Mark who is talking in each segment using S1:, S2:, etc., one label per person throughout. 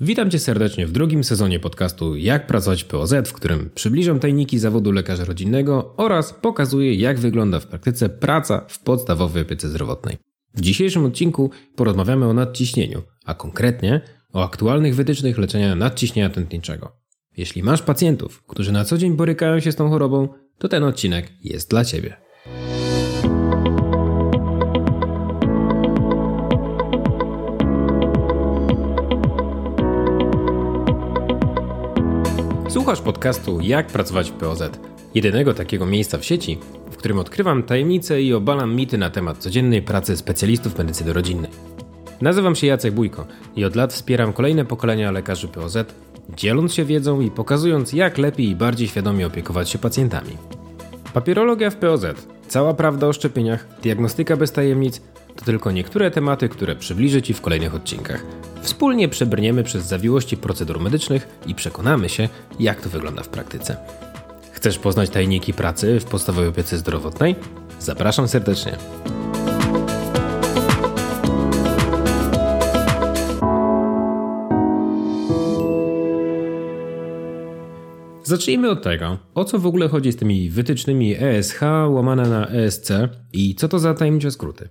S1: Witam Cię serdecznie w drugim sezonie podcastu Jak pracować POZ, w którym przybliżam tajniki zawodu lekarza rodzinnego oraz pokazuję, jak wygląda w praktyce praca w podstawowej opiece zdrowotnej. W dzisiejszym odcinku porozmawiamy o nadciśnieniu, a konkretnie o aktualnych wytycznych leczenia nadciśnienia tętniczego. Jeśli masz pacjentów, którzy na co dzień borykają się z tą chorobą, to ten odcinek jest dla Ciebie. Słuchasz podcastu Jak pracować w POZ, jedynego takiego miejsca w sieci, w którym odkrywam tajemnice i obalam mity na temat codziennej pracy specjalistów medycyny rodzinnej. Nazywam się Jacek Bójko i od lat wspieram kolejne pokolenia lekarzy POZ, dzieląc się wiedzą i pokazując, jak lepiej i bardziej świadomie opiekować się pacjentami. Papierologia w POZ, cała prawda o szczepieniach, diagnostyka bez tajemnic tylko niektóre tematy, które przybliżę Ci w kolejnych odcinkach. Wspólnie przebrniemy przez zawiłości procedur medycznych i przekonamy się, jak to wygląda w praktyce. Chcesz poznać tajniki pracy w podstawowej opiece zdrowotnej? Zapraszam serdecznie. Zacznijmy od tego, o co w ogóle chodzi z tymi wytycznymi ESH łamane na ESC i co to za tajemnicze skróty.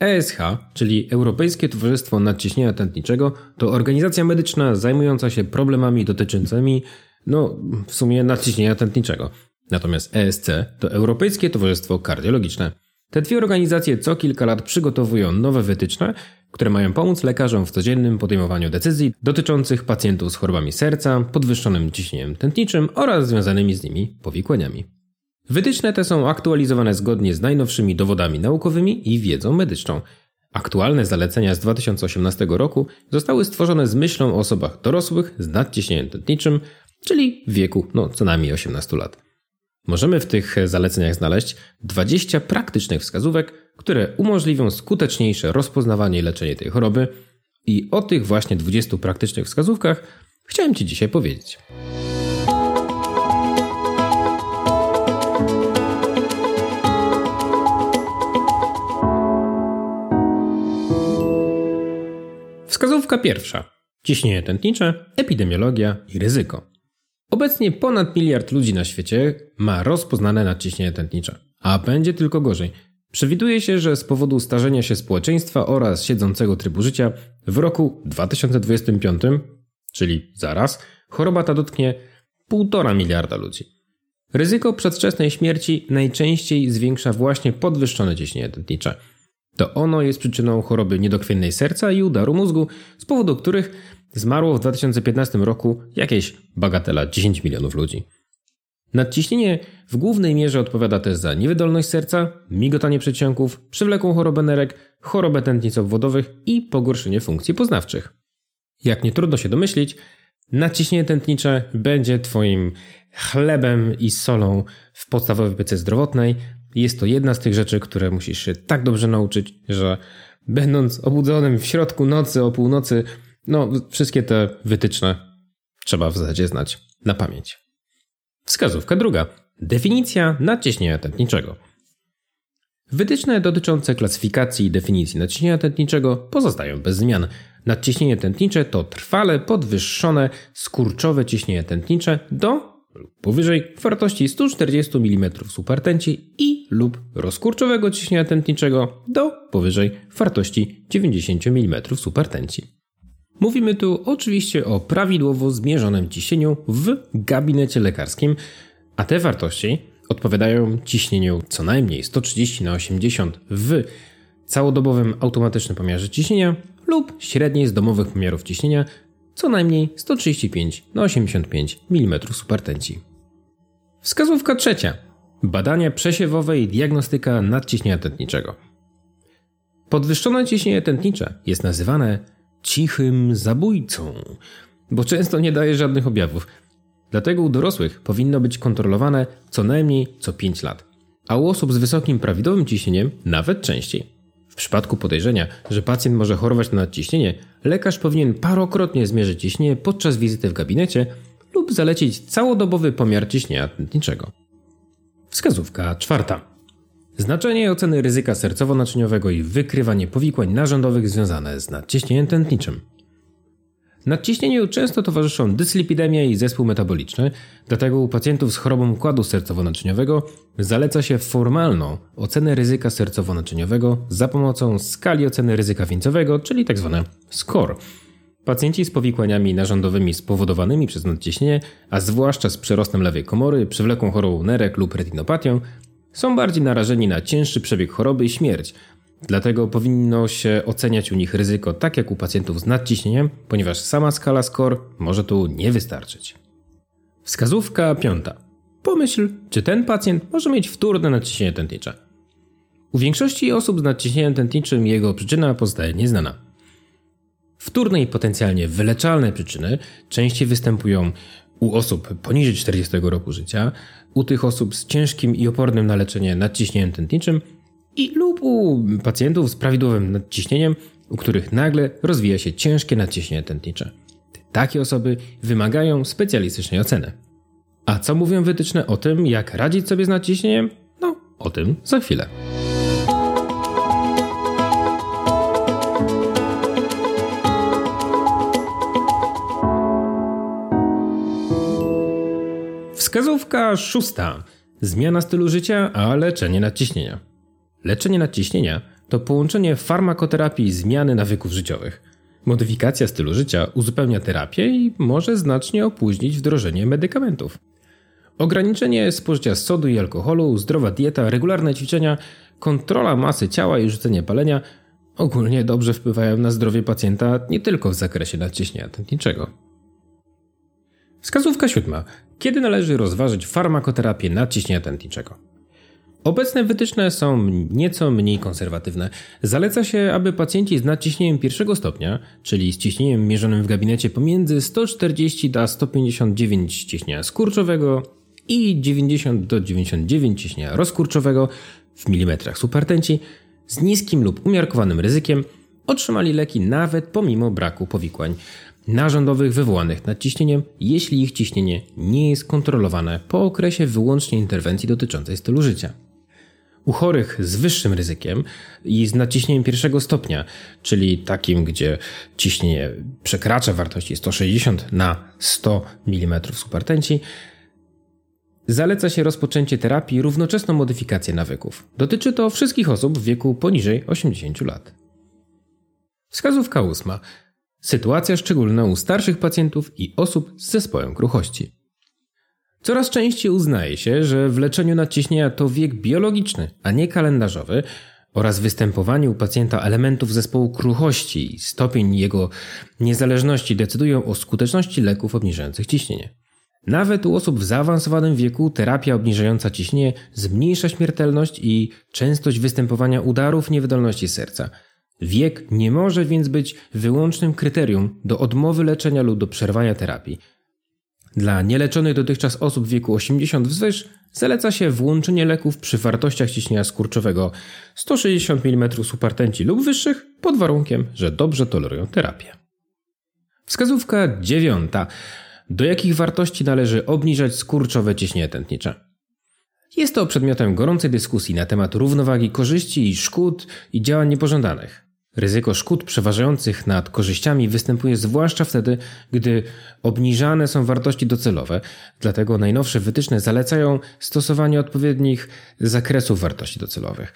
S1: ESH, czyli Europejskie Towarzystwo Nadciśnienia Tętniczego, to organizacja medyczna zajmująca się problemami dotyczącymi, no, w sumie nadciśnienia tętniczego. Natomiast ESC to Europejskie Towarzystwo Kardiologiczne. Te dwie organizacje co kilka lat przygotowują nowe wytyczne, które mają pomóc lekarzom w codziennym podejmowaniu decyzji dotyczących pacjentów z chorobami serca, podwyższonym ciśnieniem tętniczym oraz związanymi z nimi powikłaniami. Wytyczne te są aktualizowane zgodnie z najnowszymi dowodami naukowymi i wiedzą medyczną. Aktualne zalecenia z 2018 roku zostały stworzone z myślą o osobach dorosłych z nadciśnieniem tętniczym, czyli w wieku no, co najmniej 18 lat. Możemy w tych zaleceniach znaleźć 20 praktycznych wskazówek, które umożliwią skuteczniejsze rozpoznawanie i leczenie tej choroby. I o tych właśnie 20 praktycznych wskazówkach chciałem Ci dzisiaj powiedzieć. Wskazówka pierwsza. Ciśnienie tętnicze, epidemiologia i ryzyko. Obecnie ponad miliard ludzi na świecie ma rozpoznane nadciśnienie tętnicze, a będzie tylko gorzej. Przewiduje się, że z powodu starzenia się społeczeństwa oraz siedzącego trybu życia w roku 2025, czyli zaraz, choroba ta dotknie 1,5 miliarda ludzi. Ryzyko przedwczesnej śmierci najczęściej zwiększa właśnie podwyższone ciśnienie tętnicze – to ono jest przyczyną choroby niedokrwiennej serca i udaru mózgu, z powodu których zmarło w 2015 roku jakieś bagatela 10 milionów ludzi. Nadciśnienie w głównej mierze odpowiada też za niewydolność serca, migotanie przedsionków, przewlekłą chorobę nerek, chorobę tętnic obwodowych i pogorszenie funkcji poznawczych. Jak nie trudno się domyślić, nadciśnienie tętnicze będzie Twoim chlebem i solą w podstawowej opiece zdrowotnej, jest to jedna z tych rzeczy, które musisz się tak dobrze nauczyć, że będąc obudzonym w środku nocy o północy, no wszystkie te wytyczne trzeba w zasadzie znać na pamięć. Wskazówka druga. Definicja nadciśnienia tętniczego. Wytyczne dotyczące klasyfikacji i definicji nadciśnienia tętniczego pozostają bez zmian. Nadciśnienie tętnicze to trwale podwyższone skurczowe ciśnienie tętnicze do powyżej wartości 140 mm supertenci i lub rozkurczowego ciśnienia tętniczego do powyżej wartości 90 mm supertenci. Mówimy tu oczywiście o prawidłowo zmierzonym ciśnieniu w gabinecie lekarskim, a te wartości odpowiadają ciśnieniu co najmniej 130 na 80 w całodobowym automatycznym pomiarze ciśnienia lub średniej z domowych pomiarów ciśnienia co najmniej 135 na 85 mm supertenci. Wskazówka trzecia. Badania przesiewowe i diagnostyka nadciśnienia tętniczego. Podwyższone ciśnienie tętnicze jest nazywane cichym zabójcą, bo często nie daje żadnych objawów. Dlatego u dorosłych powinno być kontrolowane co najmniej co 5 lat, a u osób z wysokim prawidłowym ciśnieniem nawet częściej. Przypadku podejrzenia, że pacjent może chorować na nadciśnienie, lekarz powinien parokrotnie zmierzyć ciśnienie podczas wizyty w gabinecie lub zalecić całodobowy pomiar ciśnienia tętniczego. Wskazówka czwarta. Znaczenie oceny ryzyka sercowo-naczyniowego i wykrywanie powikłań narządowych związane z nadciśnieniem tętniczym. Nadciśnieniu często towarzyszą dyslipidemia i zespół metaboliczny, dlatego u pacjentów z chorobą układu sercowo-naczyniowego zaleca się formalną ocenę ryzyka sercowo-naczyniowego za pomocą skali oceny ryzyka wieńcowego, czyli tzw. Tak SCORE. Pacjenci z powikłaniami narządowymi spowodowanymi przez nadciśnienie, a zwłaszcza z przerostem lewej komory, przewlekłą chorobą nerek lub retinopatią, są bardziej narażeni na cięższy przebieg choroby i śmierć. Dlatego powinno się oceniać u nich ryzyko tak jak u pacjentów z nadciśnieniem, ponieważ sama skala SCORE może tu nie wystarczyć. Wskazówka piąta. Pomyśl, czy ten pacjent może mieć wtórne nadciśnienie tętnicze. U większości osób z nadciśnieniem tętniczym jego przyczyna pozostaje nieznana. Wtórne i potencjalnie wyleczalne przyczyny częściej występują u osób poniżej 40 roku życia, u tych osób z ciężkim i opornym na leczenie nadciśnieniem tętniczym i lub u pacjentów z prawidłowym nadciśnieniem, u których nagle rozwija się ciężkie nadciśnienie tętnicze. Takie osoby wymagają specjalistycznej oceny. A co mówią wytyczne o tym, jak radzić sobie z nadciśnieniem? No, o tym za chwilę. Wskazówka szósta. Zmiana stylu życia, a leczenie nadciśnienia. Leczenie nadciśnienia to połączenie farmakoterapii i zmiany nawyków życiowych. Modyfikacja stylu życia uzupełnia terapię i może znacznie opóźnić wdrożenie medykamentów. Ograniczenie spożycia sodu i alkoholu, zdrowa dieta, regularne ćwiczenia, kontrola masy ciała i rzucenie palenia ogólnie dobrze wpływają na zdrowie pacjenta nie tylko w zakresie nadciśnienia tętniczego. Wskazówka siódma. Kiedy należy rozważyć farmakoterapię nadciśnienia tętniczego? Obecne wytyczne są nieco mniej konserwatywne. Zaleca się, aby pacjenci z nadciśnieniem pierwszego stopnia, czyli z ciśnieniem mierzonym w gabinecie pomiędzy 140 a 159 ciśnienia skurczowego i 90 do 99 ciśnienia rozkurczowego w milimetrach supertenci, z niskim lub umiarkowanym ryzykiem otrzymali leki nawet pomimo braku powikłań narządowych wywołanych nadciśnieniem, jeśli ich ciśnienie nie jest kontrolowane po okresie wyłącznie interwencji dotyczącej stylu życia. U chorych z wyższym ryzykiem i z nadciśnieniem pierwszego stopnia, czyli takim, gdzie ciśnienie przekracza wartości 160 na 100 mm supertenci, zaleca się rozpoczęcie terapii i równoczesną modyfikację nawyków. Dotyczy to wszystkich osób w wieku poniżej 80 lat. Wskazówka ósma. Sytuacja szczególna u starszych pacjentów i osób z zespołem kruchości. Coraz częściej uznaje się, że w leczeniu nadciśnienia to wiek biologiczny, a nie kalendarzowy oraz występowanie u pacjenta elementów zespołu kruchości i stopień jego niezależności decydują o skuteczności leków obniżających ciśnienie. Nawet u osób w zaawansowanym wieku terapia obniżająca ciśnienie zmniejsza śmiertelność i częstość występowania udarów niewydolności serca – Wiek nie może więc być wyłącznym kryterium do odmowy leczenia lub do przerwania terapii. Dla nieleczonych dotychczas osób w wieku 80 wzwyż zaleca się włączenie leków przy wartościach ciśnienia skurczowego 160 mm supertenci lub wyższych pod warunkiem, że dobrze tolerują terapię. Wskazówka dziewiąta. Do jakich wartości należy obniżać skurczowe ciśnienie tętnicze? Jest to przedmiotem gorącej dyskusji na temat równowagi korzyści i szkód i działań niepożądanych. Ryzyko szkód przeważających nad korzyściami występuje zwłaszcza wtedy, gdy obniżane są wartości docelowe, dlatego najnowsze wytyczne zalecają stosowanie odpowiednich zakresów wartości docelowych.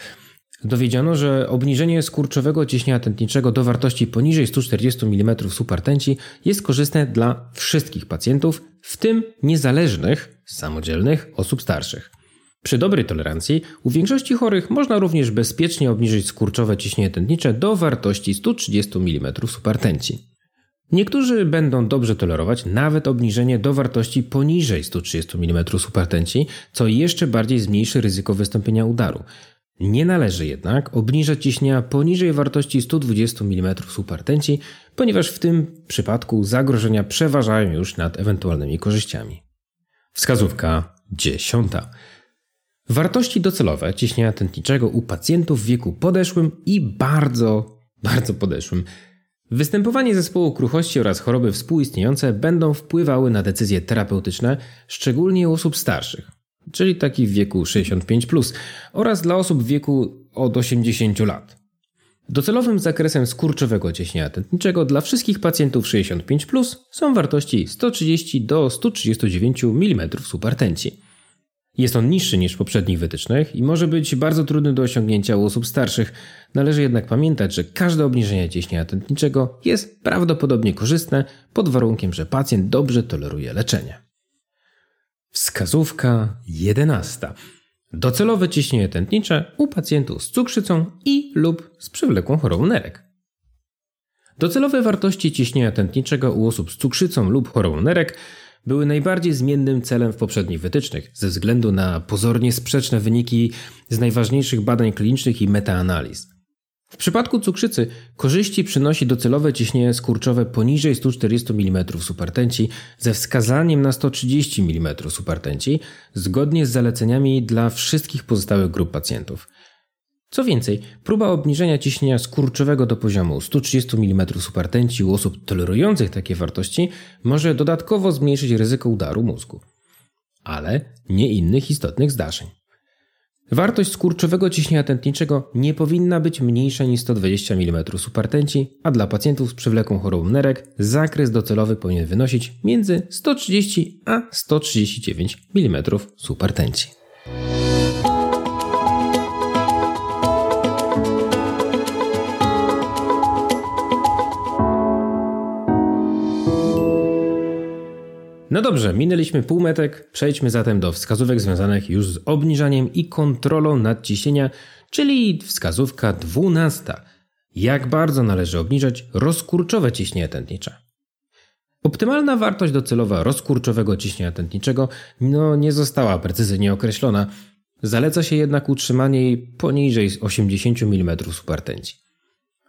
S1: Dowiedziano, że obniżenie skurczowego ciśnienia tętniczego do wartości poniżej 140 mm supertenci jest korzystne dla wszystkich pacjentów, w tym niezależnych, samodzielnych osób starszych. Przy dobrej tolerancji u większości chorych można również bezpiecznie obniżyć skurczowe ciśnienie tętnicze do wartości 130 mm supertenci. Niektórzy będą dobrze tolerować nawet obniżenie do wartości poniżej 130 mm supertenci, co jeszcze bardziej zmniejszy ryzyko wystąpienia udaru. Nie należy jednak obniżać ciśnienia poniżej wartości 120 mm supertenci, ponieważ w tym przypadku zagrożenia przeważają już nad ewentualnymi korzyściami. Wskazówka dziesiąta. Wartości docelowe ciśnienia tętniczego u pacjentów w wieku podeszłym i bardzo, bardzo podeszłym. Występowanie zespołu kruchości oraz choroby współistniejące będą wpływały na decyzje terapeutyczne, szczególnie u osób starszych, czyli takich w wieku 65 plus, oraz dla osób w wieku od 80 lat. Docelowym zakresem skurczowego ciśnienia tętniczego dla wszystkich pacjentów 65 są wartości 130 do 139 mm supertenci. Jest on niższy niż w poprzednich wytycznych i może być bardzo trudny do osiągnięcia u osób starszych. Należy jednak pamiętać, że każde obniżenie ciśnienia tętniczego jest prawdopodobnie korzystne pod warunkiem, że pacjent dobrze toleruje leczenie. Wskazówka 11. Docelowe ciśnienie tętnicze u pacjentów z cukrzycą i lub z przewlekłą chorobą nerek. Docelowe wartości ciśnienia tętniczego u osób z cukrzycą lub chorobą nerek były najbardziej zmiennym celem w poprzednich wytycznych ze względu na pozornie sprzeczne wyniki z najważniejszych badań klinicznych i metaanaliz. W przypadku cukrzycy korzyści przynosi docelowe ciśnienie skurczowe poniżej 140 mm supertenci ze wskazaniem na 130 mm supertenci zgodnie z zaleceniami dla wszystkich pozostałych grup pacjentów. Co więcej, próba obniżenia ciśnienia skurczowego do poziomu 130 mm supertenci u osób tolerujących takie wartości może dodatkowo zmniejszyć ryzyko udaru mózgu, ale nie innych istotnych zdarzeń. Wartość skurczowego ciśnienia tętniczego nie powinna być mniejsza niż 120 mm supertenci, a dla pacjentów z przewlekłą chorobą nerek zakres docelowy powinien wynosić między 130 a 139 mm supertenci. No dobrze, minęliśmy półmetek, przejdźmy zatem do wskazówek związanych już z obniżaniem i kontrolą nadciśnienia, czyli wskazówka 12. Jak bardzo należy obniżać rozkurczowe ciśnienie tętnicze? Optymalna wartość docelowa rozkurczowego ciśnienia tętniczego no, nie została precyzyjnie określona. Zaleca się jednak utrzymanie jej poniżej 80 mm supertenci.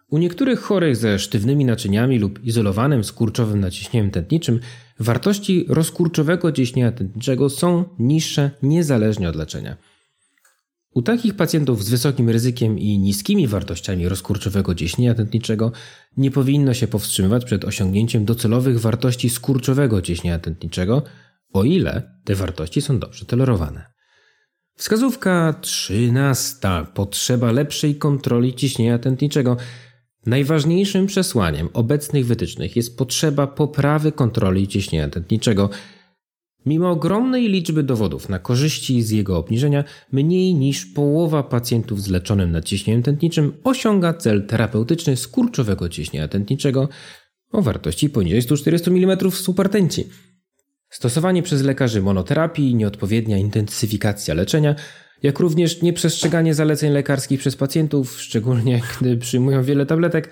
S1: U niektórych chorych ze sztywnymi naczyniami lub izolowanym skurczowym naciśnieniem tętniczym wartości rozkurczowego ciśnienia tętniczego są niższe niezależnie od leczenia. U takich pacjentów z wysokim ryzykiem i niskimi wartościami rozkurczowego ciśnienia tętniczego nie powinno się powstrzymywać przed osiągnięciem docelowych wartości skurczowego ciśnienia tętniczego, o ile te wartości są dobrze tolerowane. Wskazówka 13. Potrzeba lepszej kontroli ciśnienia tętniczego. Najważniejszym przesłaniem obecnych wytycznych jest potrzeba poprawy kontroli ciśnienia tętniczego. Mimo ogromnej liczby dowodów na korzyści z jego obniżenia, mniej niż połowa pacjentów z leczonym nadciśnieniem tętniczym osiąga cel terapeutyczny skurczowego ciśnienia tętniczego o wartości poniżej 140 mm supertenci. Stosowanie przez lekarzy monoterapii, nieodpowiednia intensyfikacja leczenia jak również nieprzestrzeganie zaleceń lekarskich przez pacjentów, szczególnie gdy przyjmują wiele tabletek,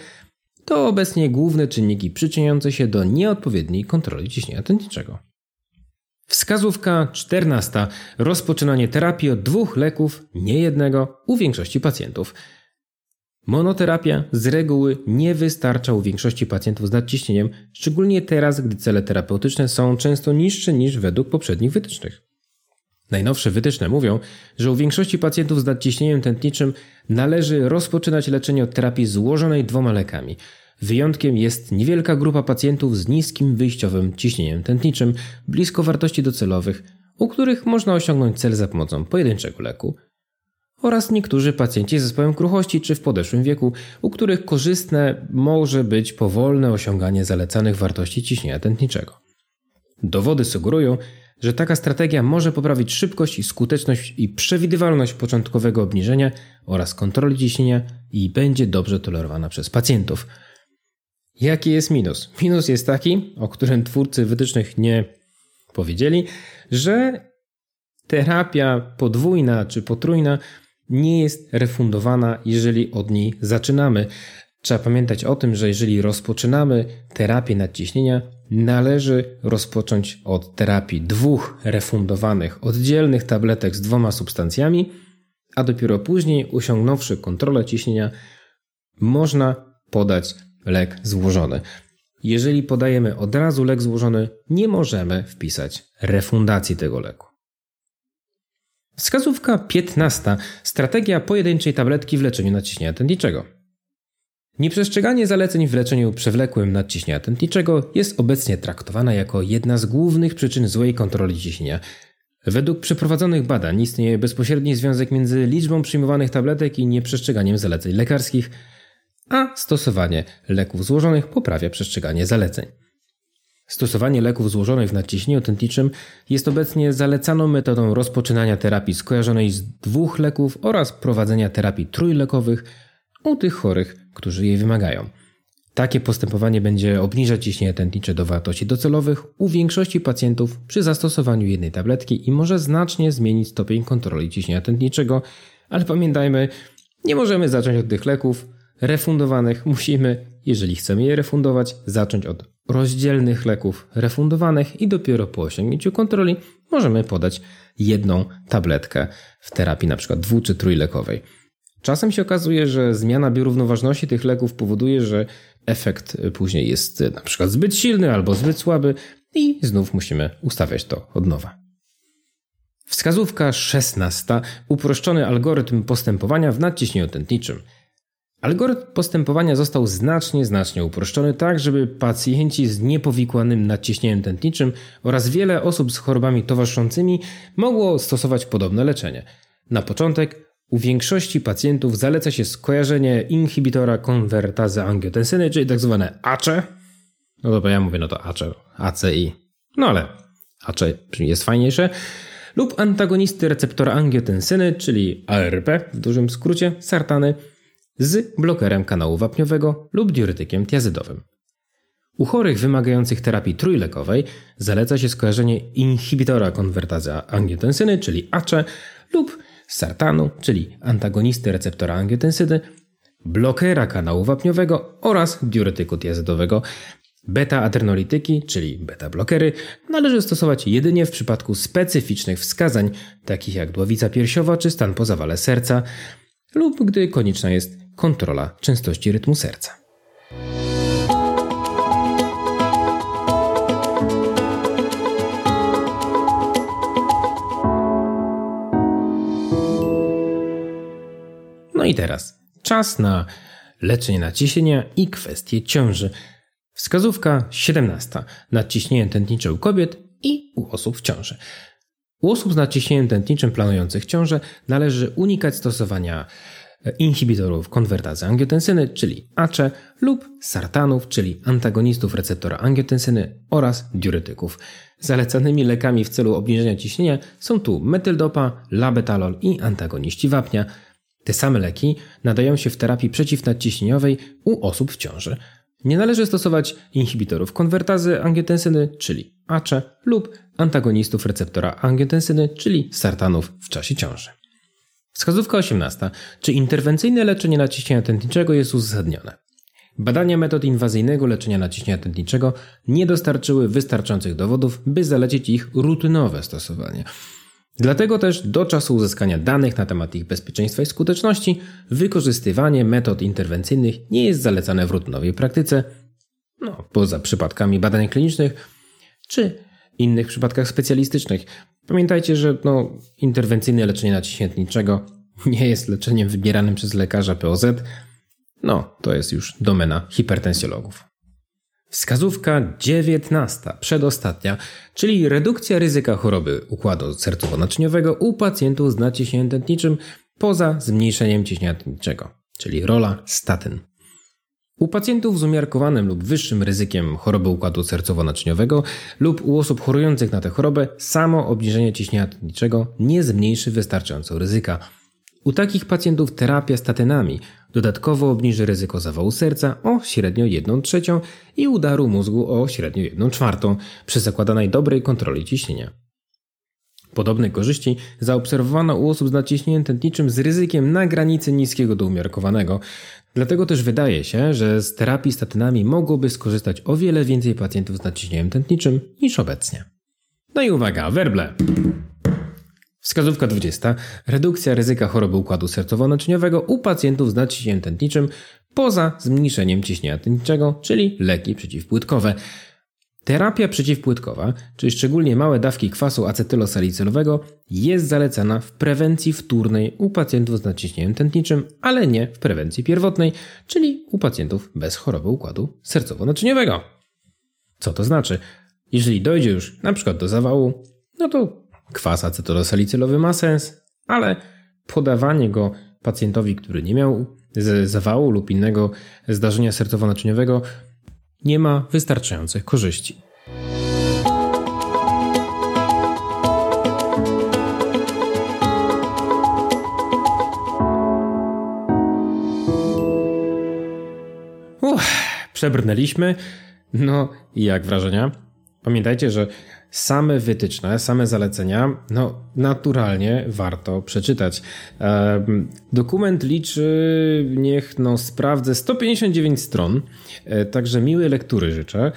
S1: to obecnie główne czynniki przyczyniające się do nieodpowiedniej kontroli ciśnienia tętniczego. Wskazówka 14. Rozpoczynanie terapii od dwóch leków, nie jednego, u większości pacjentów. Monoterapia z reguły nie wystarcza u większości pacjentów z nadciśnieniem, szczególnie teraz, gdy cele terapeutyczne są często niższe niż według poprzednich wytycznych. Najnowsze wytyczne mówią, że u większości pacjentów z nadciśnieniem tętniczym należy rozpoczynać leczenie od terapii złożonej dwoma lekami. Wyjątkiem jest niewielka grupa pacjentów z niskim wyjściowym ciśnieniem tętniczym, blisko wartości docelowych, u których można osiągnąć cel za pomocą pojedynczego leku, oraz niektórzy pacjenci z zespołem kruchości czy w podeszłym wieku, u których korzystne może być powolne osiąganie zalecanych wartości ciśnienia tętniczego. Dowody sugerują, że taka strategia może poprawić szybkość i skuteczność i przewidywalność początkowego obniżenia oraz kontroli ciśnienia i będzie dobrze tolerowana przez pacjentów. Jaki jest minus? Minus jest taki, o którym twórcy wytycznych nie powiedzieli, że terapia podwójna czy potrójna nie jest refundowana, jeżeli od niej zaczynamy. Trzeba pamiętać o tym, że jeżeli rozpoczynamy terapię nadciśnienia, należy rozpocząć od terapii dwóch refundowanych, oddzielnych tabletek z dwoma substancjami, a dopiero później, osiągnąwszy kontrolę ciśnienia, można podać lek złożony. Jeżeli podajemy od razu lek złożony, nie możemy wpisać refundacji tego leku. Wskazówka 15. Strategia pojedynczej tabletki w leczeniu nadciśnienia tętniczego. Nieprzestrzeganie zaleceń w leczeniu przewlekłym nadciśnienia tętniczego jest obecnie traktowana jako jedna z głównych przyczyn złej kontroli ciśnienia. Według przeprowadzonych badań istnieje bezpośredni związek między liczbą przyjmowanych tabletek i nieprzestrzeganiem zaleceń lekarskich. a stosowanie leków złożonych poprawia przestrzeganie zaleceń. Stosowanie leków złożonych w nadciśnieniu tętniczym jest obecnie zalecaną metodą rozpoczynania terapii skojarzonej z dwóch leków oraz prowadzenia terapii trójlekowych u tych chorych, którzy jej wymagają. Takie postępowanie będzie obniżać ciśnienie tętnicze do wartości docelowych u większości pacjentów przy zastosowaniu jednej tabletki i może znacznie zmienić stopień kontroli ciśnienia tętniczego, ale pamiętajmy, nie możemy zacząć od tych leków refundowanych. Musimy, jeżeli chcemy je refundować, zacząć od rozdzielnych leków refundowanych i dopiero po osiągnięciu kontroli możemy podać jedną tabletkę w terapii np. dwu czy trójlekowej. Czasem się okazuje, że zmiana biorównoważności tych leków powoduje, że efekt później jest na przykład zbyt silny albo zbyt słaby i znów musimy ustawiać to od nowa. Wskazówka 16. Uproszczony algorytm postępowania w nadciśnieniu tętniczym. Algorytm postępowania został znacznie, znacznie uproszczony tak, żeby pacjenci z niepowikłanym nadciśnieniem tętniczym oraz wiele osób z chorobami towarzyszącymi mogło stosować podobne leczenie. Na początek u większości pacjentów zaleca się skojarzenie inhibitora konwertazy angiotensyny, czyli tak zwane ACE. No dobra, ja mówię no to ACE, ACI. No ale ACE jest fajniejsze. Lub antagonisty receptora angiotensyny, czyli ARP w dużym skrócie, sartany, z blokerem kanału wapniowego lub diuretykiem tiazydowym. U chorych wymagających terapii trójlekowej zaleca się skojarzenie inhibitora konwertazy angiotensyny, czyli ACE, lub sartanu, czyli antagonisty receptora angiotensyny, blokera kanału wapniowego oraz diuretyku tiazydowego. Beta-adrenolityki, czyli beta-blokery, należy stosować jedynie w przypadku specyficznych wskazań, takich jak dławica piersiowa czy stan po zawale serca, lub gdy konieczna jest kontrola częstości rytmu serca. No i teraz czas na leczenie nadciśnienia i kwestie ciąży. Wskazówka 17. Nadciśnienie tętnicze u kobiet i u osób w ciąży. U osób z nadciśnieniem tętniczym planujących ciążę należy unikać stosowania inhibitorów konwertazy angiotensyny, czyli ACE, lub sartanów, czyli antagonistów receptora angiotensyny oraz diuretyków. Zalecanymi lekami w celu obniżenia ciśnienia są tu metyldopa, labetalol i antagoniści wapnia. Te same leki nadają się w terapii przeciwnadciśnieniowej u osób w ciąży. Nie należy stosować inhibitorów konwertazy angiotensyny, czyli ACE, lub antagonistów receptora angiotensyny, czyli sartanów w czasie ciąży. Wskazówka 18. Czy interwencyjne leczenie naciśnienia tętniczego jest uzasadnione? Badania metod inwazyjnego leczenia naciśnienia tętniczego nie dostarczyły wystarczających dowodów, by zalecić ich rutynowe stosowanie. Dlatego też do czasu uzyskania danych na temat ich bezpieczeństwa i skuteczności, wykorzystywanie metod interwencyjnych nie jest zalecane w rutynowej praktyce, no, poza przypadkami badań klinicznych czy innych przypadkach specjalistycznych. Pamiętajcie, że no, interwencyjne leczenie naciśnienia tętniczego nie jest leczeniem wybieranym przez lekarza POZ. No, to jest już domena hipertensjologów. Wskazówka 19, przedostatnia, czyli redukcja ryzyka choroby układu sercowo-naczyniowego u pacjentów z naciśnieniem tętniczym poza zmniejszeniem ciśnienia tętniczego, czyli rola statyn. U pacjentów z umiarkowanym lub wyższym ryzykiem choroby układu sercowo-naczyniowego lub u osób chorujących na tę chorobę samo obniżenie ciśnienia tętniczego nie zmniejszy wystarczająco ryzyka. U takich pacjentów terapia statynami dodatkowo obniży ryzyko zawału serca o średnio 1 trzecią i udaru mózgu o średnio 1 czwartą przy zakładanej dobrej kontroli ciśnienia. Podobne korzyści zaobserwowano u osób z naciśnieniem tętniczym z ryzykiem na granicy niskiego do umiarkowanego, Dlatego też wydaje się, że z terapii statynami mogłoby skorzystać o wiele więcej pacjentów z naciśnieniem tętniczym niż obecnie. No i uwaga, werble! Wskazówka 20. Redukcja ryzyka choroby układu sercowo-naczyniowego u pacjentów z naciśnieniem tętniczym poza zmniejszeniem ciśnienia tętniczego, czyli leki przeciwpłytkowe. Terapia przeciwpłytkowa, czyli szczególnie małe dawki kwasu acetylosalicylowego, jest zalecana w prewencji wtórnej u pacjentów z naciśnieniem tętniczym, ale nie w prewencji pierwotnej, czyli u pacjentów bez choroby układu sercowo-naczyniowego. Co to znaczy? Jeżeli dojdzie już na przykład do zawału, no to kwas acetylosalicylowy ma sens, ale podawanie go pacjentowi, który nie miał zawału lub innego zdarzenia sercowo-naczyniowego, nie ma wystarczających korzyści. Uff, przebrnęliśmy. No, jak wrażenia? Pamiętajcie, że same wytyczne, same zalecenia, no naturalnie warto przeczytać. Dokument liczy, niech no sprawdzę, 159 stron, e, także miłej lektury życzę.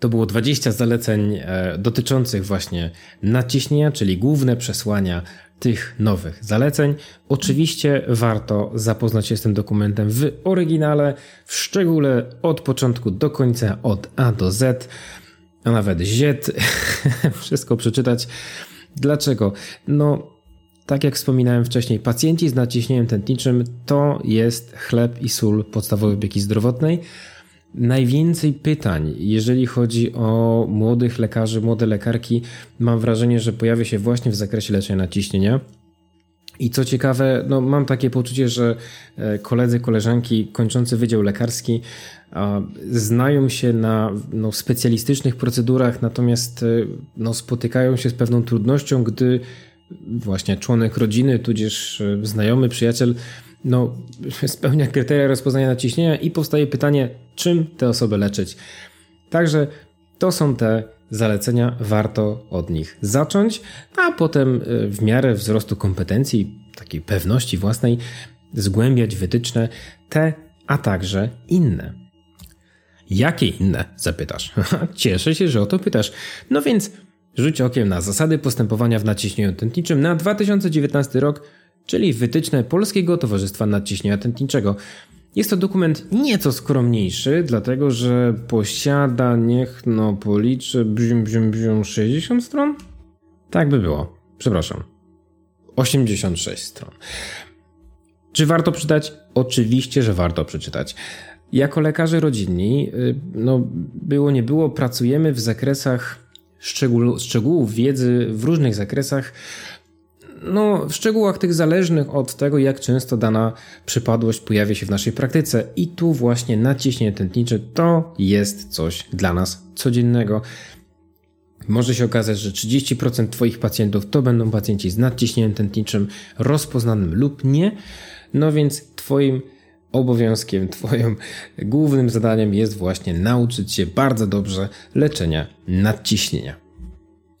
S1: To było 20 zaleceń e, dotyczących właśnie naciśnienia, czyli główne przesłania tych nowych zaleceń. Oczywiście warto zapoznać się z tym dokumentem w oryginale, w szczególe od początku do końca, od A do Z a nawet ziet, wszystko przeczytać. Dlaczego? No, tak jak wspominałem wcześniej, pacjenci z naciśnieniem tętniczym to jest chleb i sól podstawowej opieki zdrowotnej. Najwięcej pytań, jeżeli chodzi o młodych lekarzy, młode lekarki, mam wrażenie, że pojawia się właśnie w zakresie leczenia naciśnienia. I co ciekawe, no mam takie poczucie, że e, koledzy, koleżanki kończący Wydział Lekarski znają się na no, specjalistycznych procedurach, natomiast e, no, spotykają się z pewną trudnością, gdy właśnie członek rodziny, tudzież e, znajomy, przyjaciel no, spełnia kryteria rozpoznania naciśnienia i powstaje pytanie, czym tę osobę leczyć. Także to są te zalecenia, warto od nich zacząć, a potem e, w miarę wzrostu kompetencji, takiej pewności własnej, zgłębiać wytyczne te, a także inne. Jakie inne? Zapytasz. Cieszę się, że o to pytasz. No więc rzuć okiem na zasady postępowania w naciśnieniu tętniczym na 2019 rok, czyli wytyczne Polskiego Towarzystwa Nadciśnienia Tętniczego. Jest to dokument nieco skromniejszy, dlatego że posiada, niech no policzę, bzium, bzium, bzium, 60 stron? Tak by było. Przepraszam. 86 stron. Czy warto przeczytać? Oczywiście, że warto przeczytać. Jako lekarze rodzinni, y, no było nie było, pracujemy w zakresach szczegół, szczegółów wiedzy w różnych zakresach, no, w szczegółach tych zależnych od tego, jak często dana przypadłość pojawia się w naszej praktyce. I tu właśnie naciśnienie tętnicze to jest coś dla nas codziennego. Może się okazać, że 30% Twoich pacjentów to będą pacjenci z nadciśnieniem tętniczym rozpoznanym lub nie. No więc Twoim obowiązkiem, Twoim głównym zadaniem jest właśnie nauczyć się bardzo dobrze leczenia nadciśnienia.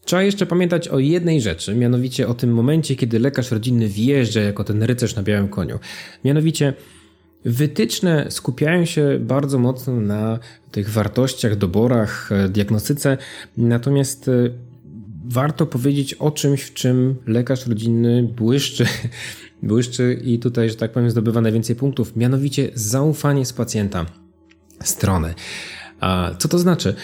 S1: Trzeba jeszcze pamiętać o jednej rzeczy, mianowicie o tym momencie, kiedy lekarz rodzinny wjeżdża jako ten rycerz na białym koniu. Mianowicie wytyczne skupiają się bardzo mocno na tych wartościach, doborach, e, diagnostyce, natomiast e, warto powiedzieć o czymś, w czym lekarz rodzinny błyszczy błyszczy i tutaj, że tak powiem, zdobywa najwięcej punktów, mianowicie zaufanie z pacjenta strony. A co to znaczy?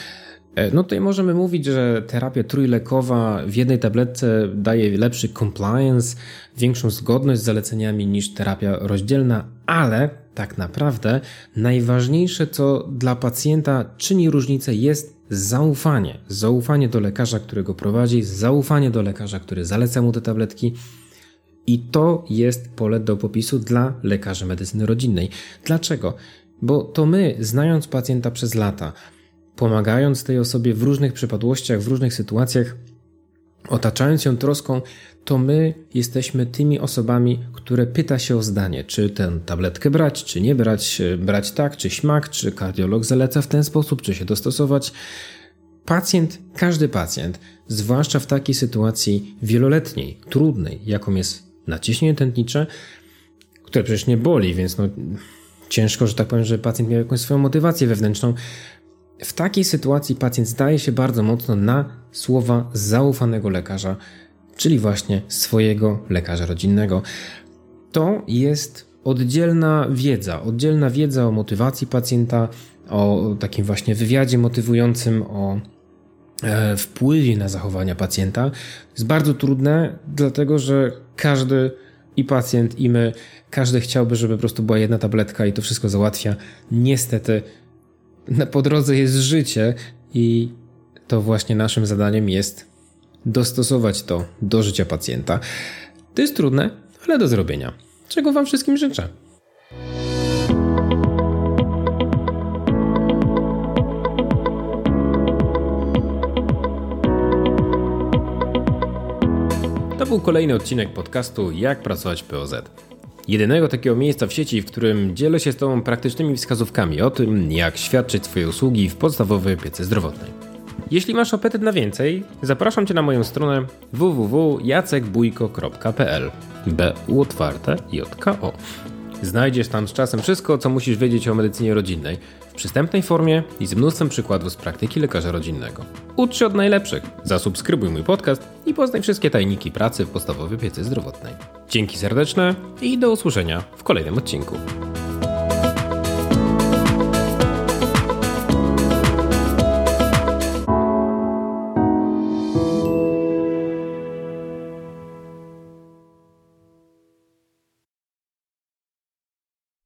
S1: E, no tutaj możemy mówić, że terapia trójlekowa w jednej tabletce daje lepszy compliance, większą zgodność z zaleceniami niż terapia rozdzielna, ale tak naprawdę najważniejsze, co dla pacjenta czyni różnicę, jest zaufanie. Zaufanie do lekarza, którego prowadzi, zaufanie do lekarza, który zaleca mu te tabletki. I to jest pole do popisu dla lekarzy medycyny rodzinnej. Dlaczego? Bo to my, znając pacjenta przez lata, pomagając tej osobie w różnych przypadłościach, w różnych sytuacjach, otaczając ją troską, to my jesteśmy tymi osobami, które pyta się o zdanie, czy tę tabletkę brać, czy nie brać, brać tak, czy śmak, czy kardiolog zaleca w ten sposób, czy się dostosować. Pacjent, każdy pacjent, zwłaszcza w takiej sytuacji wieloletniej, trudnej, jaką jest naciśnienie tętnicze, które przecież nie boli, więc no, ciężko, że tak powiem, że pacjent miał jakąś swoją motywację wewnętrzną, w takiej sytuacji pacjent zdaje się bardzo mocno na słowa zaufanego lekarza, czyli właśnie swojego lekarza rodzinnego. To jest oddzielna wiedza, oddzielna wiedza o motywacji pacjenta, o takim właśnie wywiadzie motywującym, o e, wpływie na zachowania pacjenta. Jest bardzo trudne, dlatego że każdy i pacjent, i my, każdy chciałby, żeby po prostu była jedna tabletka i to wszystko załatwia. Niestety po drodze jest życie i to właśnie naszym zadaniem jest dostosować to do życia pacjenta. To jest trudne, ale do zrobienia. czego Wam wszystkim życzę. To był kolejny odcinek podcastu Jak pracować w POZ. Jedynego takiego miejsca w sieci, w którym dzielę się z Tobą praktycznymi wskazówkami o tym, jak świadczyć swoje usługi w podstawowej opiece zdrowotnej. Jeśli masz apetyt na więcej, zapraszam Cię na moją stronę www.jacekbujko.pl B otwarte J-K-O. Znajdziesz tam z czasem wszystko, co musisz wiedzieć o medycynie rodzinnej w przystępnej formie i z mnóstwem przykładów z praktyki lekarza rodzinnego. Ucz się od najlepszych, zasubskrybuj mój podcast i poznaj wszystkie tajniki pracy w podstawowej opiece zdrowotnej. Dzięki serdeczne i do usłyszenia w kolejnym odcinku.